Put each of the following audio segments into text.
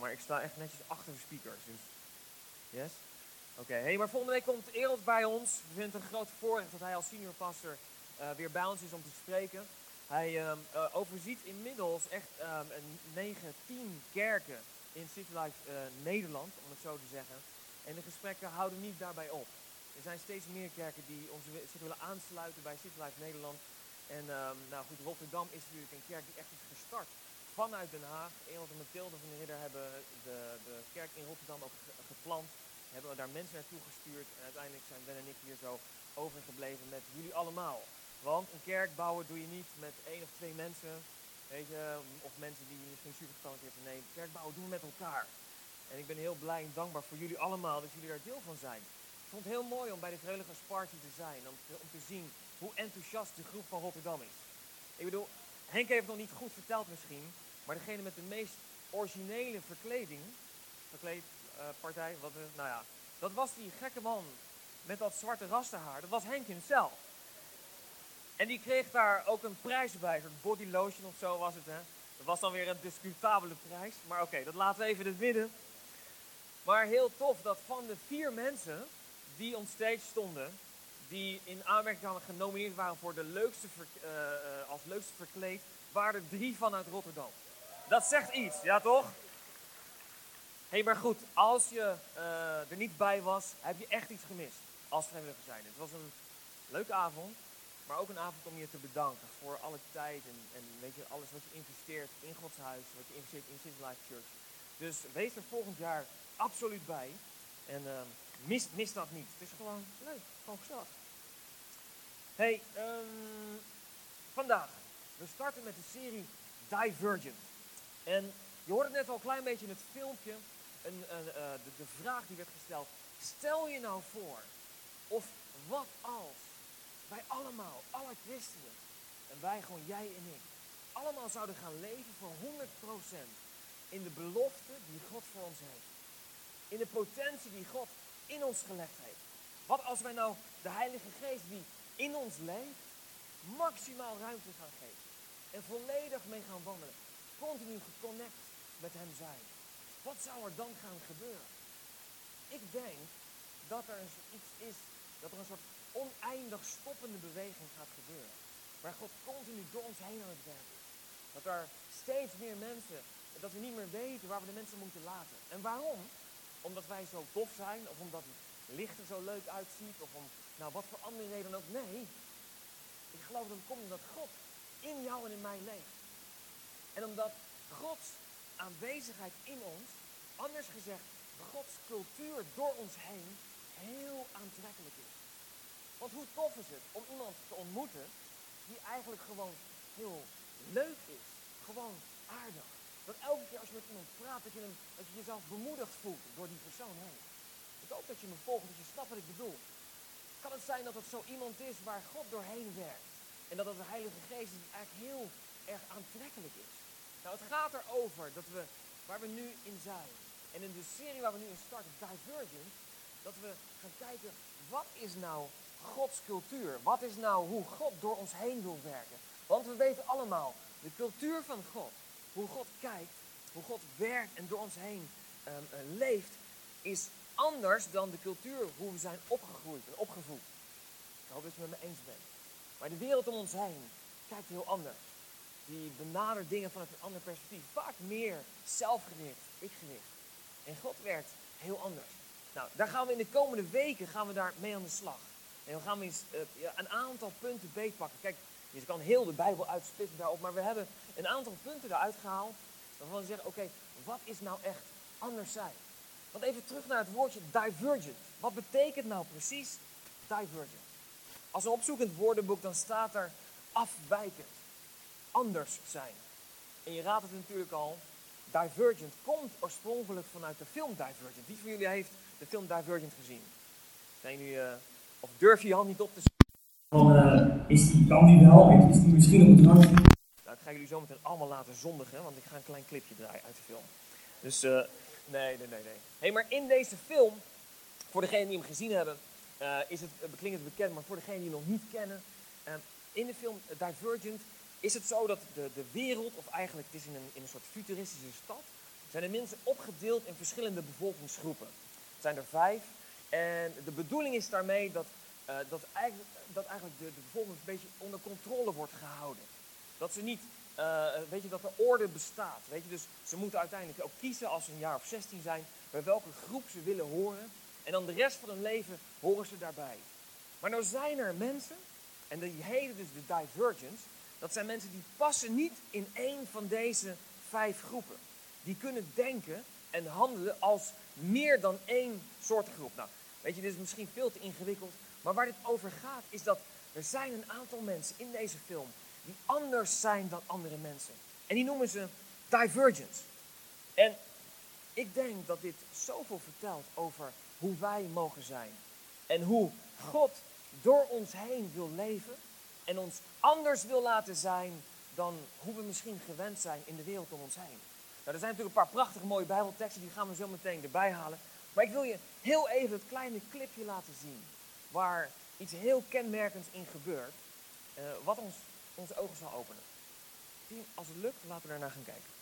maar ik sta echt netjes achter de speakers. Dus, yes? Oké, hey, maar volgende week komt Ereld bij ons. We vinden het een groot voorrecht dat hij als senior pastor eh, weer bij ons is om te spreken. Hij ehm, eh, overziet inmiddels echt um, een 9, 10 kerken in City Life eh, Nederland, om het zo te zeggen. En de gesprekken houden niet daarbij op. Er zijn steeds meer kerken die ons, zich willen aansluiten bij City Life Nederland. En um, nou goed, Rotterdam is natuurlijk een kerk die echt is gestart vanuit Den Haag. Eenholt en Mathilde van de Ridder hebben de, de kerk in Rotterdam ook gepland. Hebben we daar mensen naartoe gestuurd. En uiteindelijk zijn Ben en ik hier zo overgebleven met jullie allemaal. Want een kerk bouwen doe je niet met één of twee mensen. Weet je, of mensen die misschien super hebben. Nee, kerk bouwen doen we met elkaar. En ik ben heel blij en dankbaar voor jullie allemaal dat jullie daar deel van zijn. Ik vond het heel mooi om bij de Vrijwilligers Party te zijn. Om te, om te zien hoe enthousiast de groep van Rotterdam is. Ik bedoel, Henk heeft het nog niet goed verteld misschien. Maar degene met de meest originele verkleding, verkleedpartij, uh, wat, nou ja, dat was die gekke man met dat zwarte rastenhaar. Dat was Henk zelf. En die kreeg daar ook een prijs bij, een body lotion of zo was het. Hè? Dat was dan weer een discutabele prijs. Maar oké, dat laten we even in het midden. Maar heel tof dat van de vier mensen die on stage stonden, die in aanmerking genomineerd waren voor de leukste uh, uh, als leukste verkleed, waren er drie vanuit Rotterdam. Dat zegt iets, ja toch? Hé, hey, maar goed, als je uh, er niet bij was, heb je echt iets gemist als vrijwilliger zijn. Het was een leuke avond, maar ook een avond om je te bedanken voor alle tijd en, en weet je, alles wat je investeert in Gods huis, wat je investeert in City Life Church. Dus wees er volgend jaar absoluut bij en uh, mis, mis dat niet. Het is gewoon leuk, gewoon gezellig. Hey, um, vandaag, we starten met de serie Divergent. En je hoorde net al een klein beetje in het filmpje een, een, uh, de, de vraag die werd gesteld. Stel je nou voor, of wat als wij allemaal, alle christenen, en wij gewoon jij en ik, allemaal zouden gaan leven voor 100% in de belofte die God voor ons heeft. In de potentie die God in ons gelegd heeft. Wat als wij nou de Heilige Geest die in ons leeft, maximaal ruimte gaan geven. En volledig mee gaan wandelen continu geconnect met hem zijn. Wat zou er dan gaan gebeuren? Ik denk dat er iets is, dat er een soort oneindig stoppende beweging gaat gebeuren. Waar God continu door ons heen aan het werken is. Dat er steeds meer mensen, dat we niet meer weten waar we de mensen moeten laten. En waarom? Omdat wij zo tof zijn, of omdat het licht er zo leuk uitziet, of om, nou wat voor andere reden ook. Nee, ik geloof dat het komt omdat God in jou en in mij leeft. En omdat Gods aanwezigheid in ons, anders gezegd, Gods cultuur door ons heen, heel aantrekkelijk is. Want hoe tof is het om iemand te ontmoeten die eigenlijk gewoon heel leuk is. Gewoon aardig. Dat elke keer als je met iemand praat, dat je, dat je jezelf bemoedigd voelt door die persoon heen. Ik hoop dat je me volgt, dat je snapt wat ik bedoel. Kan het zijn dat het zo iemand is waar God doorheen werkt? En dat het de Heilige Geest is die eigenlijk heel erg aantrekkelijk is. Nou, het gaat erover dat we, waar we nu in zijn, en in de serie waar we nu in starten, Divergent, dat we gaan kijken, wat is nou Gods cultuur? Wat is nou hoe God door ons heen wil werken? Want we weten allemaal, de cultuur van God, hoe God kijkt, hoe God werkt en door ons heen um, uh, leeft, is anders dan de cultuur hoe we zijn opgegroeid en opgevoed. Ik hoop dat je het met me eens bent. Maar de wereld om ons heen kijkt heel anders die benadert dingen vanuit een ander perspectief. Vaak meer zelfgericht, ikgericht. En God werkt heel anders. Nou, daar gaan we in de komende weken gaan we daar mee aan de slag. En dan gaan we eens ja, een aantal punten beetpakken. Kijk, je kan heel de Bijbel uitsplitsen daarop, maar we hebben een aantal punten eruit gehaald. Waarvan we zeggen, oké, wat is nou echt anders zijn? Want even terug naar het woordje divergent. Wat betekent nou precies divergent? Als we opzoeken het woordenboek, dan staat er afwijkend anders zijn. En je raadt het natuurlijk al, Divergent komt oorspronkelijk vanuit de film Divergent. Wie van jullie heeft de film Divergent gezien? Zijn jullie, uh, of durf je je hand niet op te zetten? Uh, is die, kan die wel? Is die misschien op het randje? Nou, ik ga jullie zo meteen allemaal laten zondigen, want ik ga een klein clipje draaien uit de film. Dus, uh, nee, nee, nee, nee. Hey, maar in deze film, voor degenen die hem gezien hebben, is het, het bekend, maar voor degenen die hem nog niet kennen, in de film Divergent is het zo dat de, de wereld, of eigenlijk het is in een, in een soort futuristische stad, zijn de mensen opgedeeld in verschillende bevolkingsgroepen. Het zijn er vijf. En de bedoeling is daarmee dat, uh, dat, eigenlijk, dat eigenlijk de, de bevolking een beetje onder controle wordt gehouden. Dat ze niet, uh, weet je, dat er orde bestaat. Weet je, dus ze moeten uiteindelijk ook kiezen als ze een jaar of 16 zijn, bij welke groep ze willen horen. En dan de rest van hun leven horen ze daarbij. Maar nou zijn er mensen, en die heten dus de divergents, dat zijn mensen die passen niet in één van deze vijf groepen. Die kunnen denken en handelen als meer dan één soort groep. Nou, weet je, dit is misschien veel te ingewikkeld, maar waar dit over gaat is dat er zijn een aantal mensen in deze film die anders zijn dan andere mensen. En die noemen ze divergents. En ik denk dat dit zoveel vertelt over hoe wij mogen zijn. En hoe God door ons heen wil leven en ons anders wil laten zijn dan hoe we misschien gewend zijn in de wereld om ons heen. Nou, er zijn natuurlijk een paar prachtige mooie Bijbelteksten, die gaan we zo meteen erbij halen. Maar ik wil je heel even het kleine clipje laten zien waar iets heel kenmerkends in gebeurt, uh, wat ons onze ogen zal openen. Als het lukt, laten we daarna gaan kijken.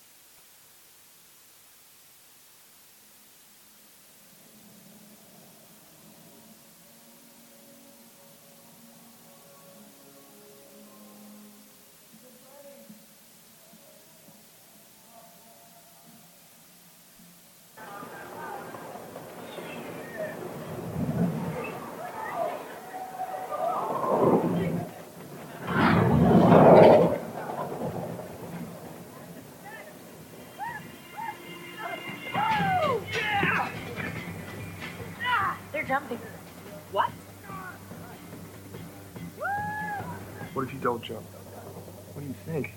What do you think?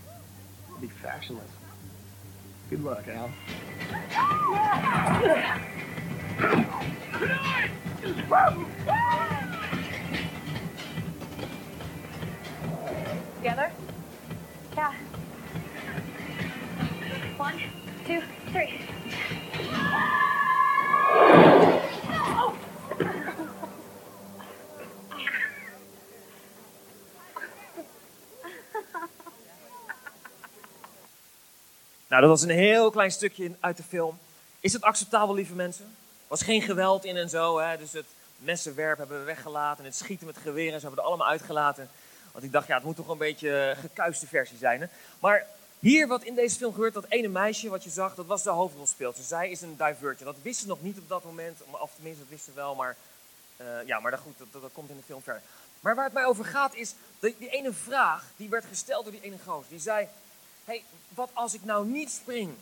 It'd be fashionless. Good luck, Al. Dat was een heel klein stukje uit de film. Is het acceptabel, lieve mensen? was geen geweld in en zo. Hè? Dus het messenwerp hebben we weggelaten. Het schieten met geweren hebben we er allemaal uitgelaten. Want ik dacht, ja, het moet toch een beetje gekuiste versie zijn. Hè? Maar hier, wat in deze film gebeurt, dat ene meisje wat je zag, dat was de hoofdrolspeelster. Zij is een divergent. Dat wisten ze nog niet op dat moment. Of tenminste, dat wisten ze wel. Maar uh, ja, maar dat, goed, dat, dat, komt in de film verder. Maar waar het mij over gaat is, die, die ene vraag, die werd gesteld door die ene gozer. Die zei, hey, wat als ik nou niet spring?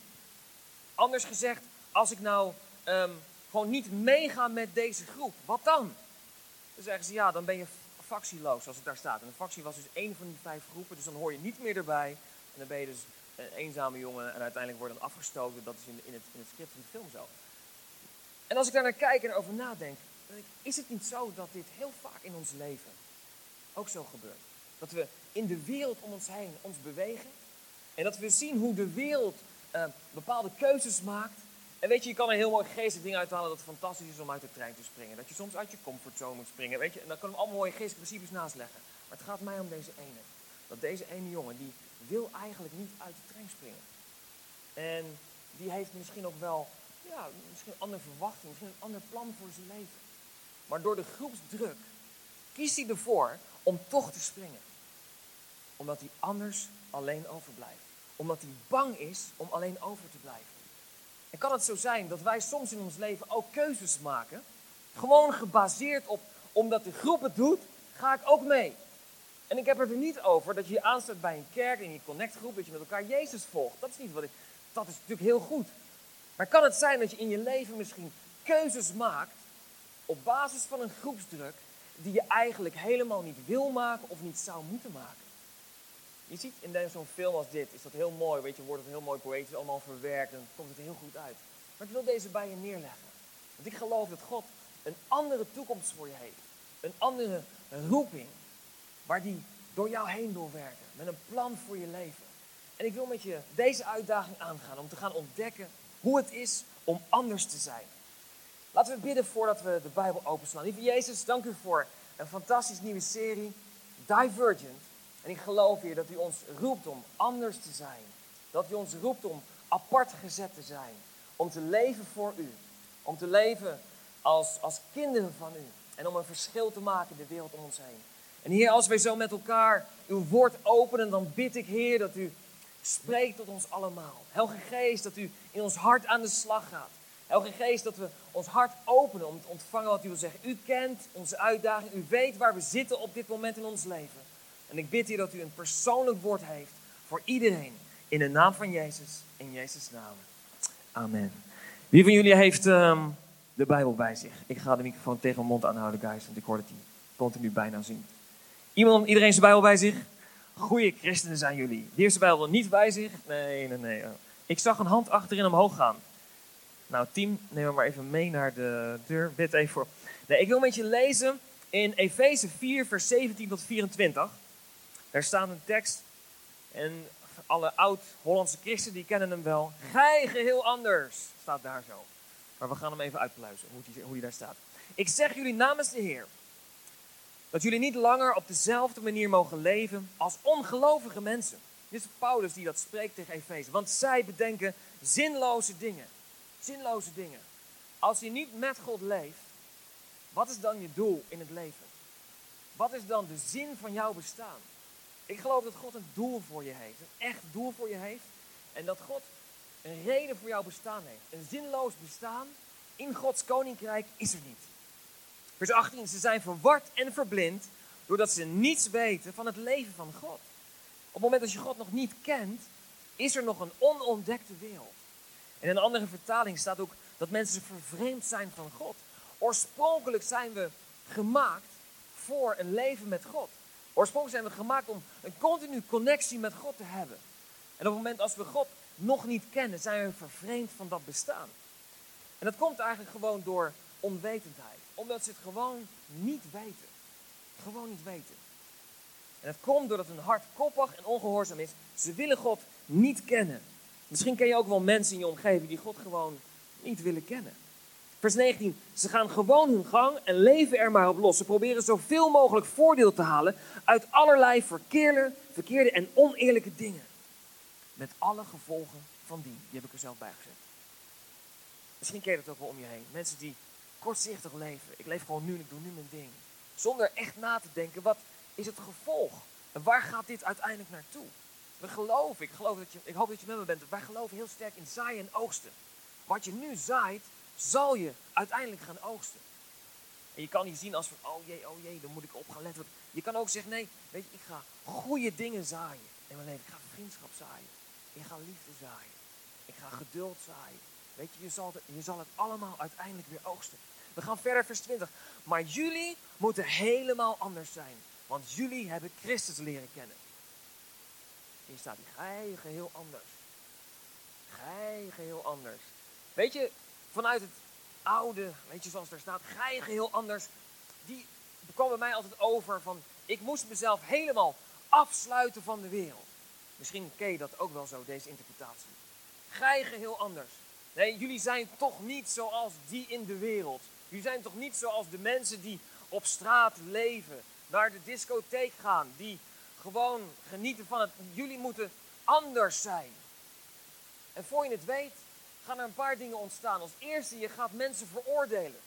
Anders gezegd, als ik nou um, gewoon niet meega met deze groep, wat dan? Dan zeggen ze, ja, dan ben je factieloos, zoals het daar staat. En een factie was dus één van die vijf groepen, dus dan hoor je niet meer erbij. En dan ben je dus een eenzame jongen en uiteindelijk wordt dan afgestoten. Dat is in, in, het, in het script van de film zo. En als ik daar naar kijk en over nadenk, is het niet zo dat dit heel vaak in ons leven ook zo gebeurt? Dat we in de wereld om ons heen ons bewegen en dat we zien hoe de wereld uh, bepaalde keuzes maakt. En weet je, je kan er heel mooi geestelijk dingen uithalen dat het fantastisch is om uit de trein te springen. Dat je soms uit je comfortzone moet springen. Weet je, en dan kunnen we allemaal mooie geestelijke principes naast leggen. Maar het gaat mij om deze ene. Dat deze ene jongen, die wil eigenlijk niet uit de trein springen. En die heeft misschien ook wel, ja, misschien een andere verwachting, misschien een ander plan voor zijn leven. Maar door de groepsdruk kiest hij ervoor om toch te springen. Omdat hij anders alleen overblijft omdat hij bang is om alleen over te blijven. En kan het zo zijn dat wij soms in ons leven ook keuzes maken, gewoon gebaseerd op, omdat de groep het doet, ga ik ook mee. En ik heb het er niet over dat je je aansluit bij een kerk, in je connectgroep, dat je met elkaar Jezus volgt. Dat is niet wat ik, dat is natuurlijk heel goed. Maar kan het zijn dat je in je leven misschien keuzes maakt op basis van een groepsdruk die je eigenlijk helemaal niet wil maken of niet zou moeten maken? Je ziet in zo'n film als dit, is dat heel mooi, weet je, wordt het heel mooi poëtisch allemaal verwerkt en komt het heel goed uit. Maar ik wil deze bij je neerleggen. Want ik geloof dat God een andere toekomst voor je heeft. Een andere roeping, waar die door jou heen wil werken. Met een plan voor je leven. En ik wil met je deze uitdaging aangaan om te gaan ontdekken hoe het is om anders te zijn. Laten we bidden voordat we de Bijbel openslaan. Lieve Jezus, dank u voor een fantastisch nieuwe serie, Divergent. En ik geloof hier dat u ons roept om anders te zijn. Dat u ons roept om apart gezet te zijn. om te leven voor u. Om te leven als, als kinderen van u. En om een verschil te maken in de wereld om ons heen. En Heer, als wij zo met elkaar uw woord openen, dan bid ik, Heer, dat u spreekt tot ons allemaal. Heilige Geest, dat u in ons hart aan de slag gaat. Heilige Geest, dat we ons hart openen om te ontvangen wat u wil zeggen. U kent onze uitdaging, u weet waar we zitten op dit moment in ons leven. En ik bid hier dat u een persoonlijk woord heeft voor iedereen. In de naam van Jezus, in Jezus' naam. Amen. Wie van jullie heeft ehm, de Bijbel bij zich? Ik ga de microfoon tegen mijn mond aanhouden, guys, want ik hoor dat die continu bijna zien. Iemand, iedereen zijn Bijbel bij zich? Goeie christenen zijn jullie. Die heeft zijn Bijbel niet bij zich? Nee, nee, nee. Ik zag een hand achterin omhoog gaan. Nou, team, neem me maar even mee naar de deur. Bid even voor. Nee, ik wil met je lezen in Efeze 4, vers 17 tot 24. Daar staat een tekst. En alle oud-Hollandse christen die kennen hem wel. Gij geheel anders, staat daar zo. Maar we gaan hem even uitpluizen, hoe die, hoe daar staat. Ik zeg jullie namens de Heer. Dat jullie niet langer op dezelfde manier mogen leven als ongelovige mensen. Dit is Paulus die dat spreekt tegen Efeze. Want zij bedenken zinloze dingen. Zinloze dingen. Als je niet met God leeft, wat is dan je doel in het leven? Wat is dan de zin van jouw bestaan? Ik geloof dat God een doel voor je heeft. Een echt doel voor je heeft. En dat God een reden voor jouw bestaan heeft. Een zinloos bestaan in Gods koninkrijk is er niet. Vers 18. Ze zijn verward en verblind doordat ze niets weten van het leven van God. Op het moment dat je God nog niet kent, is er nog een onontdekte wereld. In een andere vertaling staat ook dat mensen vervreemd zijn van God. Oorspronkelijk zijn we gemaakt voor een leven met God. Oorspronkelijk zijn we gemaakt om een continu connectie met God te hebben. En op het moment als we God nog niet kennen, zijn we vervreemd van dat bestaan. En dat komt eigenlijk gewoon door onwetendheid. Omdat ze het gewoon niet weten. Gewoon niet weten. En het komt doordat hun hart koppig en ongehoorzaam is. Ze willen God niet kennen. Misschien ken je ook wel mensen in je omgeving die God gewoon niet willen kennen. Vers 19. Ze gaan gewoon hun gang en leven er maar op los. Ze proberen zoveel mogelijk voordeel te halen uit allerlei verkeerde, verkeerde en oneerlijke dingen. Met alle gevolgen van die. Die heb ik er zelf bij gezet. Misschien ken je ook wel om je heen. Mensen die kortzichtig leven. Ik leef gewoon nu en ik doe nu mijn ding. Zonder echt na te denken, wat is het gevolg? En waar gaat dit uiteindelijk naartoe? We geloven, ik, geloof dat je, ik hoop dat je met me bent, wij geloven heel sterk in zaaien en oogsten. Wat je nu zaait, zal je uiteindelijk gaan oogsten. En je kan niet zien als van, oh jee, oh jee, dan moet ik op gaan letten. Je kan ook zeggen, nee, weet je, ik ga goede dingen zaaien in mijn leven. Ik ga vriendschap zaaien. Ik ga liefde zaaien. Ik ga geduld zaaien. Weet je, je zal, het, je zal het allemaal uiteindelijk weer oogsten. We gaan verder, vers 20. Maar jullie moeten helemaal anders zijn. Want jullie hebben Christus leren kennen. Hier staat hij, gij geheel anders. Gij geheel anders. Weet je, vanuit het oude, weet je zoals er staat, gij geheel anders. Die kwam bij mij altijd over van, ik moest mezelf helemaal afsluiten van de wereld. Misschien ken je dat ook wel zo, deze interpretatie. Gij geheel anders. Nee, jullie zijn toch niet zoals die in de wereld. Jullie zijn toch niet zoals de mensen die op straat leven, naar de discotheek gaan, die gewoon genieten van het. Jullie moeten anders zijn. En voor je het weet, gaan er een paar dingen ontstaan. Als eerste, je gaat mensen veroordelen.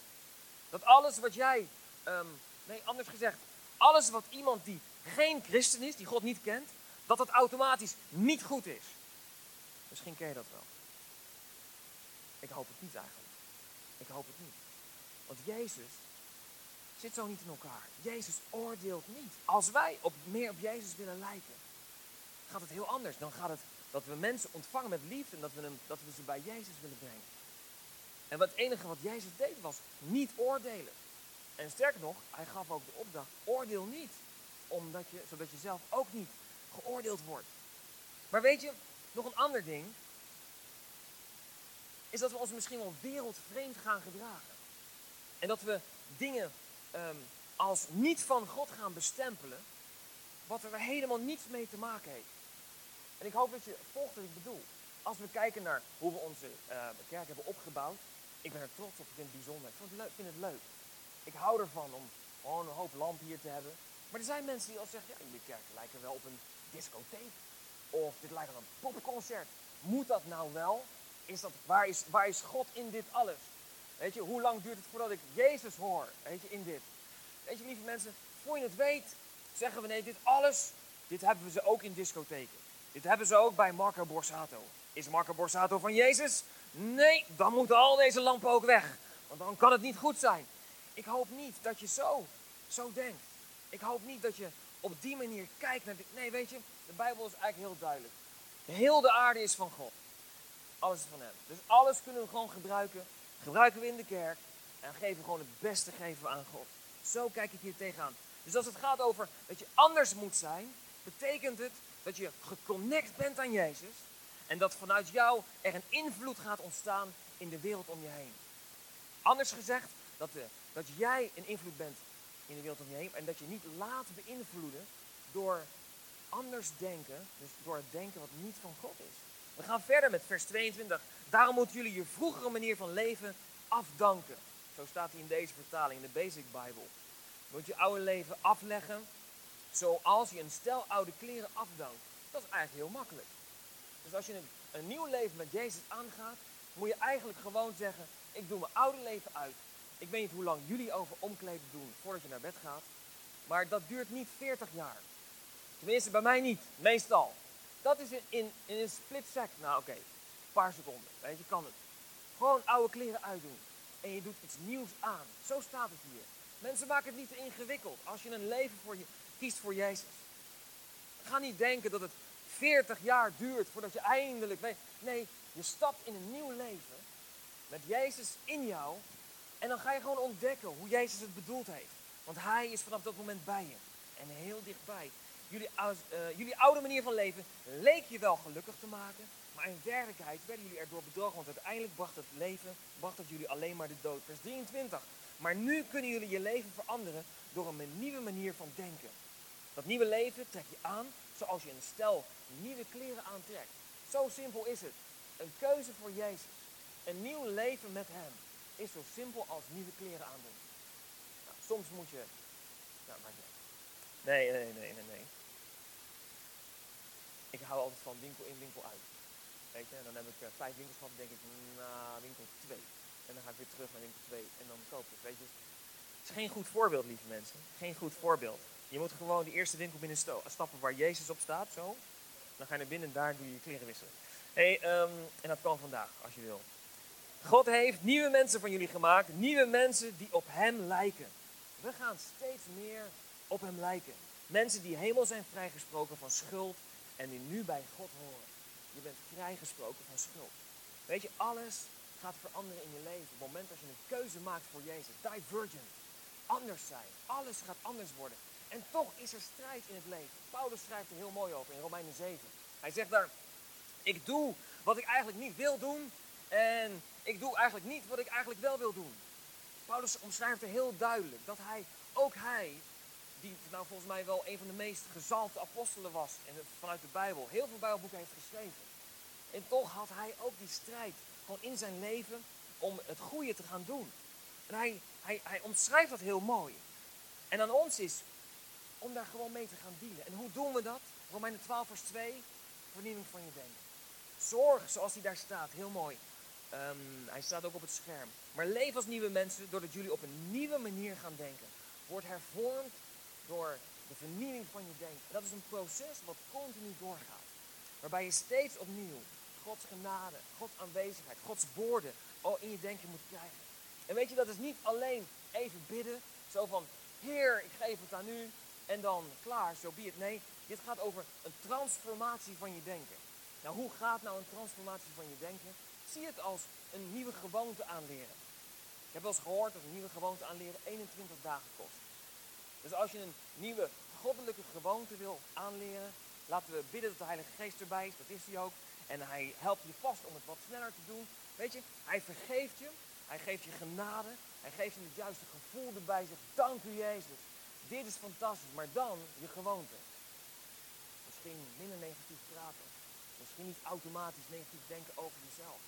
Dat alles wat jij, ehm, nee, anders gezegd, alles wat iemand die geen christen is, die God niet kent, dat dat automatisch niet goed is. Misschien ken je dat wel. Ik hoop het niet eigenlijk. Ik hoop het niet. Want Jezus zit zo niet in elkaar. Jezus oordeelt niet. Als wij op, meer op Jezus willen lijken, gaat het heel anders. Dan gaat het dat we mensen ontvangen met liefde en dat we, dat we ze bij Jezus willen brengen. En het enige wat Jezus deed was niet oordelen. En sterker nog, hij gaf ook de opdracht, oordeel niet. Omdat je, zodat je zelf ook niet geoordeeld wordt. Maar weet je, nog een ander ding. Is dat we ons misschien wel wereldvreemd gaan gedragen. En dat we dingen ehm, als niet van God gaan bestempelen. Wat er helemaal niets mee te maken heeft. En ik hoop dat je volgt wat ik bedoel. Als we kijken naar hoe we onze uh, kerk hebben opgebouwd. Ik ben er trots op, ik vind het bijzonder. Ik vind het leuk. Vind het leuk. Ik hou ervan om gewoon een hoop lampen hier te hebben. Maar er zijn mensen die al zeggen, ja, jullie kerk lijkt wel op een discotheek. Of dit lijkt wel een popconcert. Moet dat nou wel? is dat, waar, is, waar is God in dit alles? Weet je, hoe lang duurt het voordat ik Jezus hoor? Weet je, in dit. Weet je, lieve mensen, voor je het weet, zeggen we nee, dit alles, dit hebben we ze ook in discotheken. Dit hebben ze ook bij Marco Borsato. Is Marco Borsato van Jezus? Nee, dan moeten al deze lampen ook weg. Want dan kan het niet goed zijn. Ik hoop niet dat je zo, zo denkt. Ik hoop niet dat je op die manier kijkt naar dit. Nee, weet je, de Bijbel is eigenlijk heel duidelijk. Heel de aarde is van God. Alles is van hem. Dus alles kunnen we gewoon gebruiken. Gebruiken we in de kerk. En geven gewoon het beste geven we aan God. Zo kijk ik hier tegenaan. Dus als het gaat over dat je anders moet zijn, betekent het dat je geconnect bent aan Jezus. En dat vanuit jou er een invloed gaat ontstaan in de wereld om je heen. Anders gezegd, dat, de, dat jij een invloed bent in de wereld om je heen. En dat je niet laat beïnvloeden door anders denken. Dus door het denken wat niet van God is. We gaan verder met vers 22. Daarom moeten jullie je vroegere manier van leven afdanken. Zo staat hij in deze vertaling, in de Basic Bible. Je moet je oude leven afleggen zoals je een stel oude kleren afdankt. Dat is eigenlijk heel makkelijk. Dus als je een, een nieuw leven met Jezus aangaat, moet je eigenlijk gewoon zeggen, ik doe mijn oude leven uit. Ik weet niet hoe lang jullie over omkleden doen voordat je naar bed gaat. Maar dat duurt niet 40 jaar. Tenminste, bij mij niet. Meestal. Dat is in, in, een split sec. Nou oké, een paar seconden. Weet je, kan het. Gewoon oude kleren uitdoen. En je doet iets nieuws aan. Zo staat het hier. Mensen maken het niet te ingewikkeld. Als je een leven voor je, kiest voor Jezus. Ga niet denken dat het 40 jaar duurt voordat je eindelijk weet. Nee, je stapt in een nieuw leven. Met Jezus in jou. En dan ga je gewoon ontdekken hoe Jezus het bedoeld heeft. Want Hij is vanaf dat moment bij je. En heel dichtbij. Jullie, uh, jullie oude manier van leven leek je wel gelukkig te maken. Maar in werkelijkheid werden jullie erdoor bedrogen. Want uiteindelijk bracht het leven, bracht het jullie alleen maar de dood. Vers 23. Maar nu kunnen jullie je leven veranderen door een nieuwe manier van denken. Dat nieuwe leven trek je aan zoals je een stel nieuwe kleren aantrekt. Zo simpel is het. Een keuze voor Jezus. Een nieuw leven met Hem is zo simpel als nieuwe kleren aandoen. Nou, soms moet je. Nou, maar nee, nee, nee, nee, nee. Ik hou altijd van winkel in, winkel uit. Weet je, en dan heb ik uh, vijf winkels gehad, denk ik, nou, winkel 2. En dan ga ik weer terug naar winkel 2 en dan koop ik. Weet je, het is geen goed voorbeeld, lieve mensen. Geen goed voorbeeld. Je moet gewoon de eerste winkel binnen stappen waar Jezus op staat, zo. Dan ga je naar binnen en daar doe je je kleren wisselen. Hey, um, en dat kan vandaag, als je wil. God heeft nieuwe mensen van jullie gemaakt. Nieuwe mensen die op Hem lijken. We gaan steeds meer op Hem lijken. Mensen die helemaal zijn vrijgesproken van schuld en die nu bij God horen. Je bent vrijgesproken van schuld. Weet je, alles gaat veranderen in je leven. Op het moment dat je een keuze maakt voor Jezus. Divergent. Anders zijn. Alles gaat anders worden. En toch is er strijd in het leven. Paulus schrijft er heel mooi over in Romeinen 7. Hij zegt daar, ik doe wat ik eigenlijk niet wil doen. En ik doe eigenlijk niet wat ik eigenlijk wel wil doen. Paulus omschrijft er heel duidelijk dat hij, ook hij, die nou volgens mij wel een van de meest gezalfde apostelen was en vanuit de Bijbel, heel veel Bijbelboeken heeft geschreven. En toch had hij ook die strijd gewoon in zijn leven om het goede te gaan doen. En hij, hij, hij omschrijft dat heel mooi. En aan ons is om daar gewoon mee te gaan dealen. En hoe doen we dat? Romeinen 12 vers 2, vernieuwing van je denken. Zorg, zoals hij daar staat, heel mooi. Um, hij staat ook op het scherm. Maar leef als nieuwe mensen doordat jullie op een nieuwe manier gaan denken. Word hervormd door de vernieuwing van je denken. En dat is een proces wat continu doorgaat. Waarbij je steeds opnieuw Gods genade, Gods aanwezigheid, Gods woorden al in je denken moet krijgen. En weet je, dat is niet alleen even bidden, zo van, Heer, ik geef het aan u en dan klaar, zo be het. Nee, dit gaat over een transformatie van je denken. Nou, hoe gaat nou een transformatie van je denken? Zie het als een nieuwe gewoonte aanleren. Ik heb wel eens gehoord dat een nieuwe gewoonte aanleren 21 dagen kost. Dus als je een nieuwe goddelijke gewoonte wil aanleren, laten we bidden dat de Heilige Geest erbij is, dat is hij ook. En hij helpt je vast om het wat sneller te doen. Weet je, hij vergeeft je, hij geeft je genade, hij geeft je het juiste gevoel erbij. Zegt, dank u Jezus, dit is fantastisch. Maar dan je gewoonte. Misschien minder negatief praten. Misschien niet automatisch negatief denken over jezelf.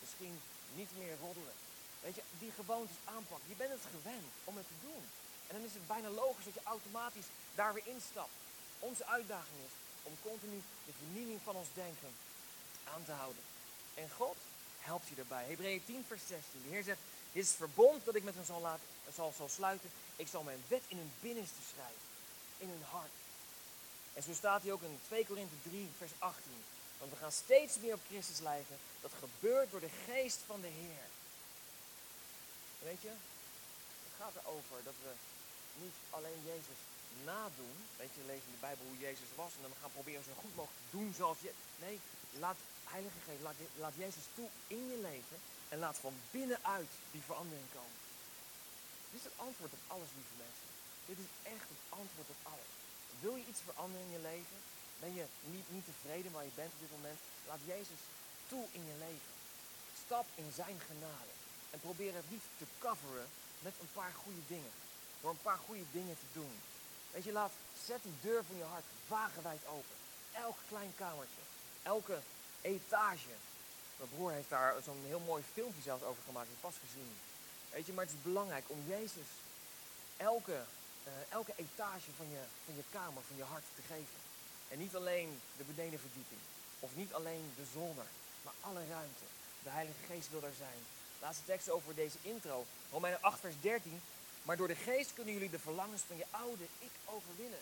Misschien niet meer roddelen. Weet je, die gewoontes aanpakken. Je bent het gewend om het te doen. En dan is het bijna logisch dat je automatisch daar weer instapt. Onze uitdaging is om continu de vernieuwing van ons denken aan te houden. En God, helpt je daarbij. Hebreeën 10 vers 16. De Heer zegt, dit is verbond dat ik met hen zal, laten, zal, zal sluiten. Ik zal mijn wet in hun binnenste schrijven. In hun hart. En zo staat hij ook in 2 Korinthe 3 vers 18. Want we gaan steeds meer op Christus lijken. Dat gebeurt door de geest van de Heer. Weet je, het gaat erover dat we niet alleen Jezus nadoen. Weet je, lezen in de Bijbel hoe Jezus was en dan gaan proberen zo goed mogelijk te doen zoals je. Nee, laat Heilige Geest, laat, laat Jezus toe in je leven en laat van binnenuit die verandering komen. Dit is het antwoord op alles, lieve mensen. Dit is echt het antwoord op alles. Wil je iets veranderen in je leven? Ben je niet, niet tevreden waar je bent op dit moment? Laat Jezus toe in je leven. Stap in zijn genade. En probeer het niet te coveren met een paar goede dingen. Door een paar goede dingen te doen. Weet je, laat, zet die deur van je hart wagenwijd open. Elk klein kamertje. Elke etage. Mijn broer heeft daar zo'n heel mooi filmpje zelfs over gemaakt. Ik heb pas gezien. Weet je, maar het is belangrijk om Jezus elke, uh, elke etage van je, van je kamer, van je hart te geven. En niet alleen de benedenverdieping. Of niet alleen de zolder. Maar alle ruimte. De Heilige Geest wil daar zijn. Laatste tekst over deze intro. Romeinen 8 vers 13. Maar door de geest kunnen jullie de verlangens van je oude ik overwinnen.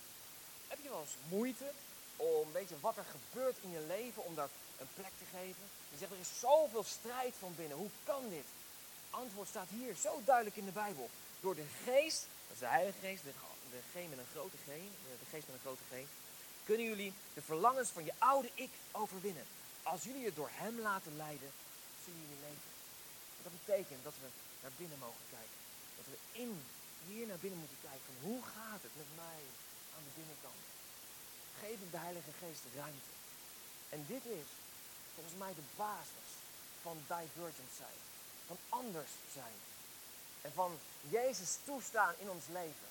Heb je wel eens moeite om, weet je, wat er gebeurt in je leven, om dat een plek te geven? Je zegt, er is zoveel strijd van binnen. Hoe kan dit? Antwoord staat hier zo duidelijk in de Bijbel. Door de geest, dat is de Heilige Geest, de, de G met een grote G, de geest met een grote G, kunnen jullie de verlangens van je oude ik overwinnen. Als jullie het door hem laten leiden, zullen jullie leven. Dat betekent dat we naar binnen mogen kijken. Dat we in, hier naar binnen moeten kijken van hoe gaat het met mij aan de binnenkant. Geef de Heilige Geest ruimte. En dit is volgens mij de basis van divergent zijn. Van anders zijn. En van Jezus toestaan in ons leven.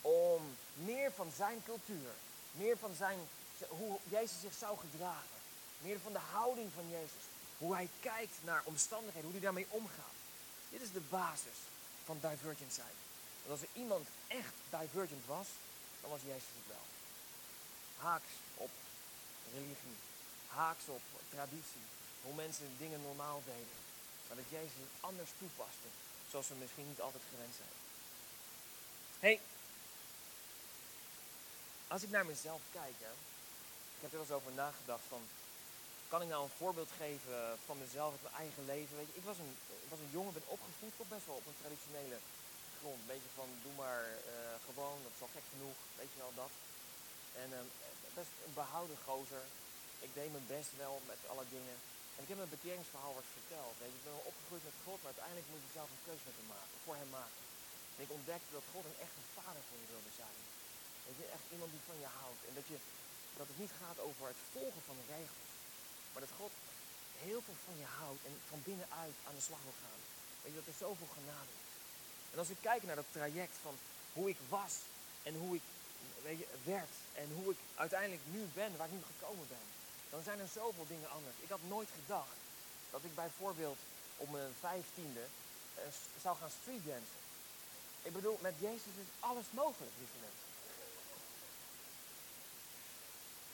Om meer van zijn cultuur, meer van zijn, hoe Jezus zich zou gedragen. Meer van de houding van Jezus. Hoe hij kijkt naar omstandigheden, hoe hij daarmee omgaat. Dit is de basis van divergent zijn. Want als er iemand echt divergent was, dan was Jezus het wel. Haaks op religie, haaks op traditie, hoe mensen dingen normaal deden. Maar dat Jezus het anders toepaste, zoals we misschien niet altijd gewend zijn. hey, als ik naar mezelf kijk, hè, ik heb er wel eens over nagedacht van, kan ik nou een voorbeeld geven van mezelf uit mijn eigen leven? Weet je, ik was een, ik was een jongen, ben opgevoed toch best wel op een traditionele grond. Een beetje van, doe maar uh, gewoon, dat is gek genoeg, weet je wel dat. En uh, best een behouden gozer. Ik deed mijn best wel met alle dingen. Ik heb mijn bekeringsverhaal wat verteld. Weet je. Ik ben wel opgegroeid met God, maar uiteindelijk moet je zelf een keuze met maken, voor hem maken. En ik ontdekte dat God een echte vader voor je wilde zijn. Weet je, echt iemand die van je houdt. En dat, je, dat het niet gaat over het volgen van de regels. Maar dat God heel veel van je houdt en van binnenuit aan de slag wil gaan. Weet je, dat er zoveel genade is. En als ik kijk naar dat traject van hoe ik was en hoe ik weet je, werd en hoe ik uiteindelijk nu ben, waar ik nu gekomen ben, dan zijn er zoveel dingen anders. Ik had nooit gedacht dat ik bijvoorbeeld op mijn vijftiende uh, zou gaan streetdansen. Ik bedoel, met Jezus is alles mogelijk, lieve mensen.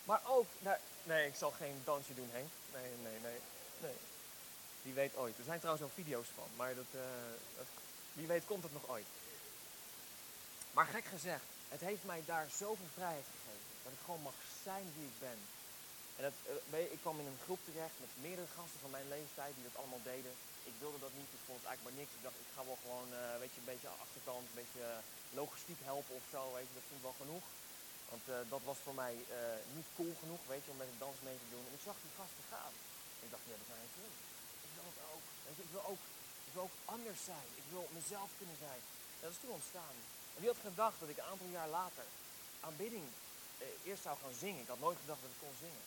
Maar ook, nou, nee, ik zal geen dansje doen, Henk. Nee, nee, nee, nee. Wie weet ooit. Er zijn trouwens ook video's van, maar dat, uh, dat, wie weet komt het nog ooit. Maar gek gezegd, het heeft mij daar zoveel vrijheid gegeven. Dat ik gewoon mag zijn wie ik ben. En dat, uh, ik kwam in een groep terecht met meerdere gasten van mijn leeftijd die dat allemaal deden. Ik wilde dat niet, ik vond het eigenlijk maar niks. Ik dacht, ik ga wel gewoon uh, weet je, een beetje achterkant, een beetje logistiek helpen of zo. Weet je, dat vind ik wel genoeg. Want dat was voor mij niet cool genoeg, weet je, om met een dans mee te doen. En ik zag die gasten gaan. Ik dacht, ja, dat zijn zin. Ik wil het ook. Ik wil ook, ik wil ook anders zijn. Ik wil mezelf kunnen zijn. En dat is toen ontstaan. En wie had gedacht dat ik een aantal jaar later aanbidding eh, eerst zou gaan zingen. Ik had nooit gedacht dat ik kon zingen.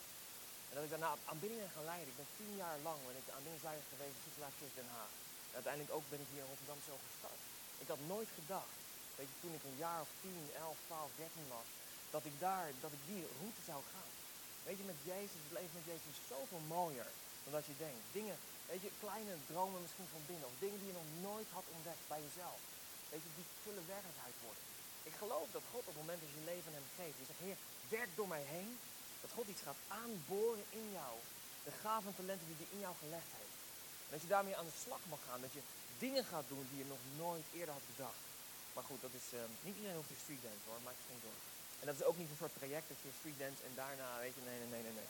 En dat ik daarna aanbiddingen gaan leiden. Ik ben tien jaar lang ben ik de aanbiddingsleider geweest in Church Den Haag. En uiteindelijk ook ben ik hier in Rotterdam zo gestart. Ik had nooit gedacht, weet je, toen ik een jaar of 10, 11, 12, 13 was, dat ik daar, dat ik die route zou gaan. Weet je, met Jezus, het leven met Jezus is zoveel mooier dan dat je denkt. Dingen, weet je, kleine dromen misschien van binnen. Of dingen die je nog nooit had ontdekt bij jezelf. Weet je, die zullen werkelijkheid worden. Ik geloof dat God op het moment dat je leven hem geeft, je zegt, Heer, werk door mij heen. Dat God iets gaat aanboren in jou. De gaven en talenten die hij in jou gelegd heeft. En dat je daarmee aan de slag mag gaan. Dat je dingen gaat doen die je nog nooit eerder had bedacht. Maar goed, dat is, ehm, niet iedereen hoeft te street dance hoor, maak je geen zorgen. En dat is ook niet een soort traject dat je street dance en daarna, weet je, nee, nee, nee, nee, nee.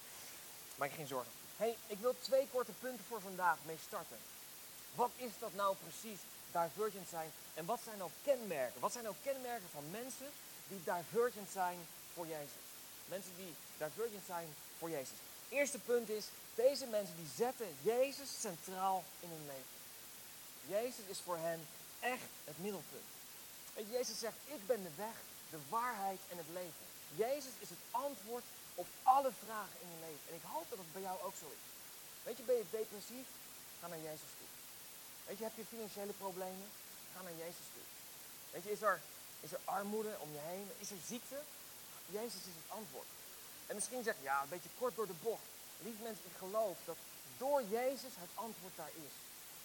Maak je geen zorgen. hey, ik wil twee korte punten voor vandaag mee starten. Wat is dat nou precies, divergent zijn? En wat zijn nou kenmerken? Wat zijn nou kenmerken van mensen die divergent zijn voor Jezus? Mensen die divergent zijn voor Jezus. Eerste punt is, deze mensen die zetten Jezus centraal in hun leven. Jezus is voor hen echt het middelpunt. En Jezus zegt, ik ben de weg, de waarheid en het leven. Jezus is het antwoord op alle vragen in je leven. En ik hoop dat het bij jou ook zo is. Weet je, ben je depressief? Ga naar Jezus toe. Weet je, heb je financiële problemen? Ga naar Jezus toe. Weet je, is er, is er armoede om je heen? Is er ziekte? Jezus is het antwoord. En misschien zeg je, ja, een beetje kort door de bocht. Lieve mensen, ik geloof dat door Jezus het antwoord daar is.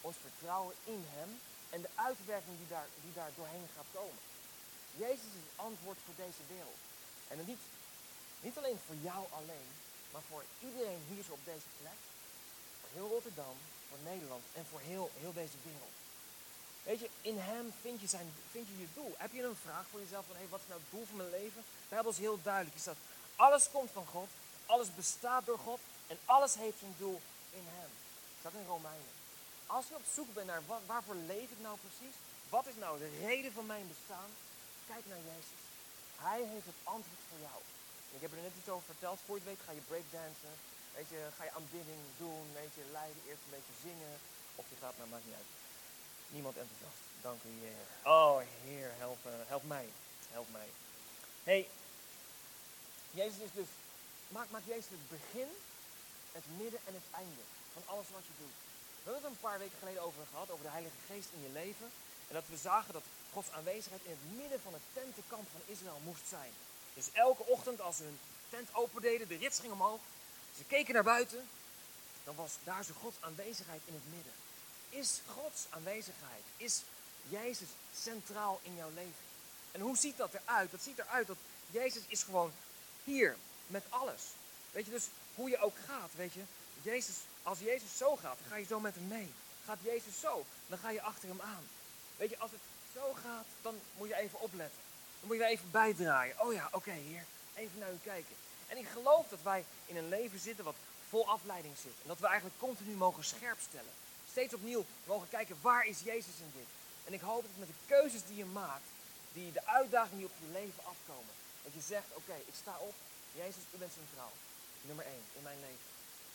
Ons vertrouwen in Hem en de uitwerking die daar, die daar doorheen gaat komen. Jezus is het antwoord voor deze wereld. En niet, niet alleen voor jou alleen, maar voor iedereen hier op deze plek. Voor heel Rotterdam, voor Nederland en voor heel, heel deze wereld. Weet je, in hem vind je, zijn, vind je je doel. Heb je een vraag voor jezelf van, hé, wat is nou het doel van mijn leven? Bijbel is heel duidelijk. Is dat alles komt van God, alles bestaat door God en alles heeft zijn doel in hem. Dat in Romeinen. Als je op zoek bent naar waarvoor leef ik nou precies? Wat is nou de reden van mijn bestaan? Kijk naar Jezus. Hij heeft het antwoord voor jou. Ik heb er net iets over verteld. Voor je weet ga je breakdansen. Weet je, ga je aanbidding doen. Weet je, leiden, eerst een beetje zingen. Of je gaat, maar maakt niet uit. Niemand enthousiast. Dank u, Heer. Oh, Heer, help, uh, help mij. Help mij. hey, Jezus is dus, maak, maak Jezus het begin, het midden en het einde van alles wat je doet. We hebben het een paar weken geleden over gehad, over de Heilige Geest in je leven. En dat we zagen dat Gods aanwezigheid in het midden van het tentenkamp van Israël moest zijn. Dus elke ochtend als ze hun tent opendeden, de rits ging omhoog, ze keken naar buiten, dan was daar zo Gods aanwezigheid in het midden. Is Gods aanwezigheid, is Jezus centraal in jouw leven? En hoe ziet dat eruit? Dat ziet eruit dat Jezus is gewoon hier met alles. Weet je, dus hoe je ook gaat, weet je. Jezus, als Jezus zo gaat, dan ga je zo met hem mee. Gaat Jezus zo, dan ga je achter hem aan. Weet je, als het zo gaat, dan moet je even opletten. Dan moet je even bijdraaien. Oh ja, oké, hier, even naar u kijken. En ik geloof dat wij in een leven zitten wat vol afleiding zit. En dat we eigenlijk continu mogen scherp stellen. Steeds opnieuw mogen kijken, waar is Jezus in dit? En ik hoop dat met de keuzes die je maakt, die de uitdagingen die op je leven afkomen, dat je zegt, oké, ik sta op. Jezus, u bent centraal. Nummer één in mijn leven.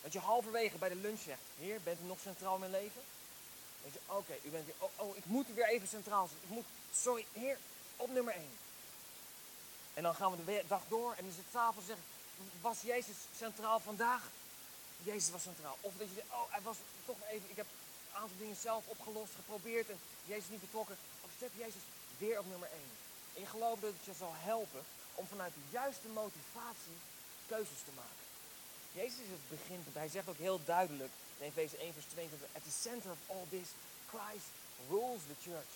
Dat je halverwege bij de lunch zegt, Heer, bent u nog centraal in mijn leven? Dat je, oké, u bent weer, oh, oh, ik moet weer even centraal zijn. Ik moet, sorry, Heer, op nummer één. En dan gaan we de dag door en is het s'avonds zeggen, was Jezus centraal vandaag? Jezus was centraal. Of dat je oh, hij was toch even, ik heb aantal dingen zelf opgelost, geprobeerd en Jezus niet betrokken. Of zet Jezus weer op nummer één. En je gelooft dat het je zal helpen om vanuit de juiste motivatie keuzes te maken. Jezus is het begin, hij zegt ook heel duidelijk in Efeze 1 vers 22, at the center of all this, Christ rules the church.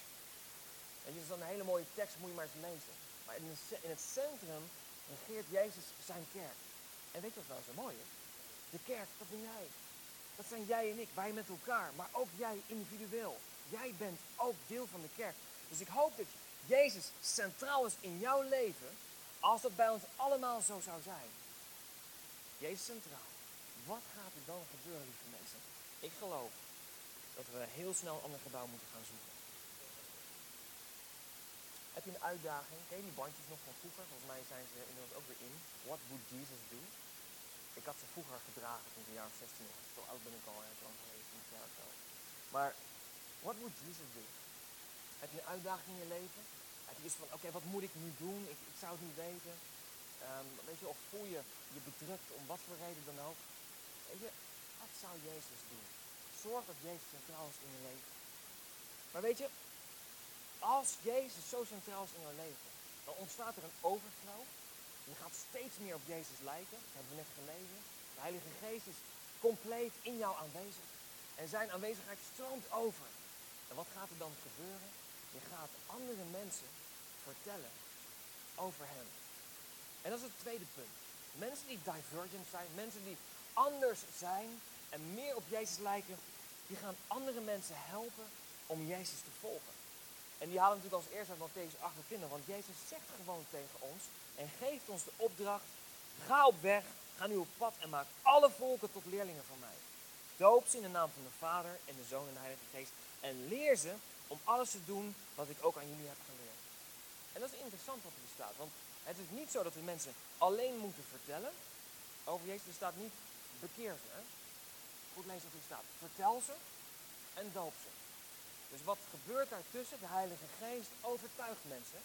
En dit is dan een hele mooie tekst, moet je maar eens lezen. Maar in, het centrum regeert Jezus zijn kerk. En weet je wat nou zo mooi is? De kerk, dat ben jij. Dat zijn jij en ik, wij met elkaar, maar ook jij individueel. Jij bent ook deel van de kerk. Dus ik hoop dat Jezus centraal is in jouw leven, als dat bij ons allemaal zo zou zijn. Jezus centraal. Wat gaat er dan gebeuren, lieve mensen? Ik geloof dat we heel snel een ander gebouw moeten gaan zoeken. Heb je een uitdaging? Ken je die bandjes nog van vroeger? Volgens mij zijn ze inmiddels ook weer in. What would Jesus do? Ik had ze vroeger gedragen toen ik een jaar of 16 was. Zo oud ben ik al, zo lang geleden, 20 jaar zo. Maar, what would Jesus do? Heb je een uitdaging in je leven? Heb je iets van, oké, wat moet ik nu doen? Ik, ik zou het niet weten. Um, weet je, of voel je je bedrukt om wat voor reden dan ook. Weet je, wat zou Jezus doen? Zorg dat Jezus centraal is in je leven. Maar weet je, als Jezus zo centraal is in je leven, dan ontstaat er een overflow. Je gaat steeds meer op Jezus lijken. Dat hebben we net gelezen. De Heilige Geest is compleet in jou aanwezig. En zijn aanwezigheid stroomt over. En wat gaat er dan gebeuren? Je gaat andere mensen vertellen over hem. En dat is het tweede punt. Mensen die divergent zijn, mensen die anders zijn en meer op Jezus lijken, die gaan andere mensen helpen om Jezus te volgen. En die halen natuurlijk als eerste uit Matthäus 28, want Jezus zegt gewoon tegen ons en geeft ons de opdracht, ga op weg, ga nu op pad en maak alle volken tot leerlingen van mij. Doop ze in de naam van de Vader en de Zoon en de Heilige Geest en leer ze om alles te doen wat ik ook aan jullie heb geleerd. En dat is interessant wat er staat, want het is niet zo dat we mensen alleen moeten vertellen over Jezus. Er staat niet bekeer? Goed lezen wat er staat. Vertel ze en doop ze. Dus wat gebeurt daartussen? De Heilige Geest overtuigt mensen.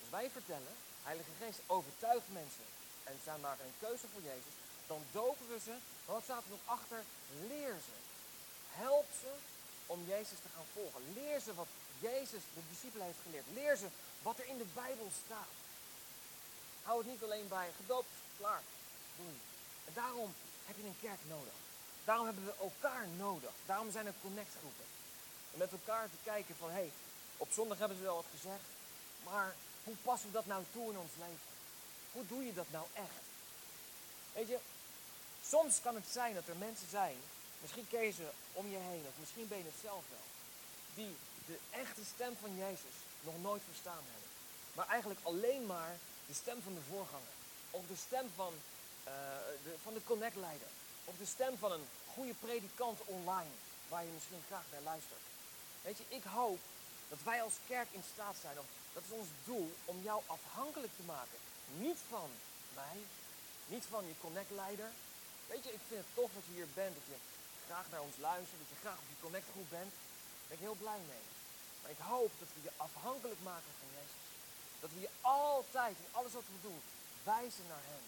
Dus wij vertellen, Heilige Geest overtuigt mensen en zij maken een keuze voor Jezus. Dan dopen we ze. Maar wat staat er nog achter? Leer ze. Help ze om Jezus te gaan volgen. Leer ze wat Jezus de discipelen heeft geleerd. Leer ze wat er in de Bijbel staat. Hou het niet alleen bij gedoopt, klaar, doei. En daarom heb je een kerk nodig. Daarom hebben we elkaar nodig. Daarom zijn er connectgroepen. En met elkaar te kijken van, hé, hey, op zondag hebben ze wel wat gezegd, maar hoe passen we dat nou toe in ons leven? Hoe doe je dat nou echt? Weet je, soms kan het zijn dat er mensen zijn, misschien ze om je heen, of misschien ben je het zelf wel, die de echte stem van Jezus nog nooit verstaan hebben. Maar eigenlijk alleen maar de stem van de voorganger. Of de stem van, uh, de, van de connectleider. Of de stem van een goede predikant online, waar je misschien graag naar luistert. Weet je, ik hoop dat wij als kerk in staat zijn, of dat is ons doel, om jou afhankelijk te maken. Niet van mij, niet van je connectleider. Weet je, ik vind het tof dat je hier bent, dat je graag naar ons luistert, dat je graag op je connectgroep bent. Daar ben ik heel blij mee. Maar ik hoop dat we je afhankelijk maken van Jezus. Dat we je altijd, in alles wat we doen, wijzen naar Hem.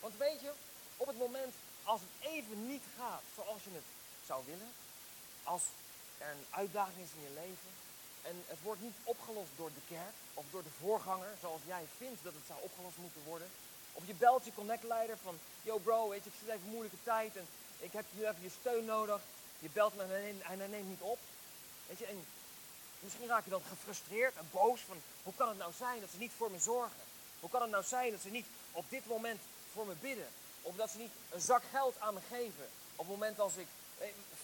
Want weet je, op het moment als het even niet gaat zoals je het zou willen, als een uitdaging is in je leven en het wordt niet opgelost door de kerk of door de voorganger zoals jij vindt dat het zou opgelost moeten worden, of je belt je connectleider van, yo bro, weet je, ik zit even moeilijke tijd en ik heb je even je steun nodig. Je belt me en hij neemt niet op. Weet je, en misschien raak je dan gefrustreerd en boos van, hoe kan het nou zijn dat ze niet voor me zorgen? Hoe kan het nou zijn dat ze niet op dit moment voor me bidden? Of dat ze niet een zak geld aan me geven op het moment als ik,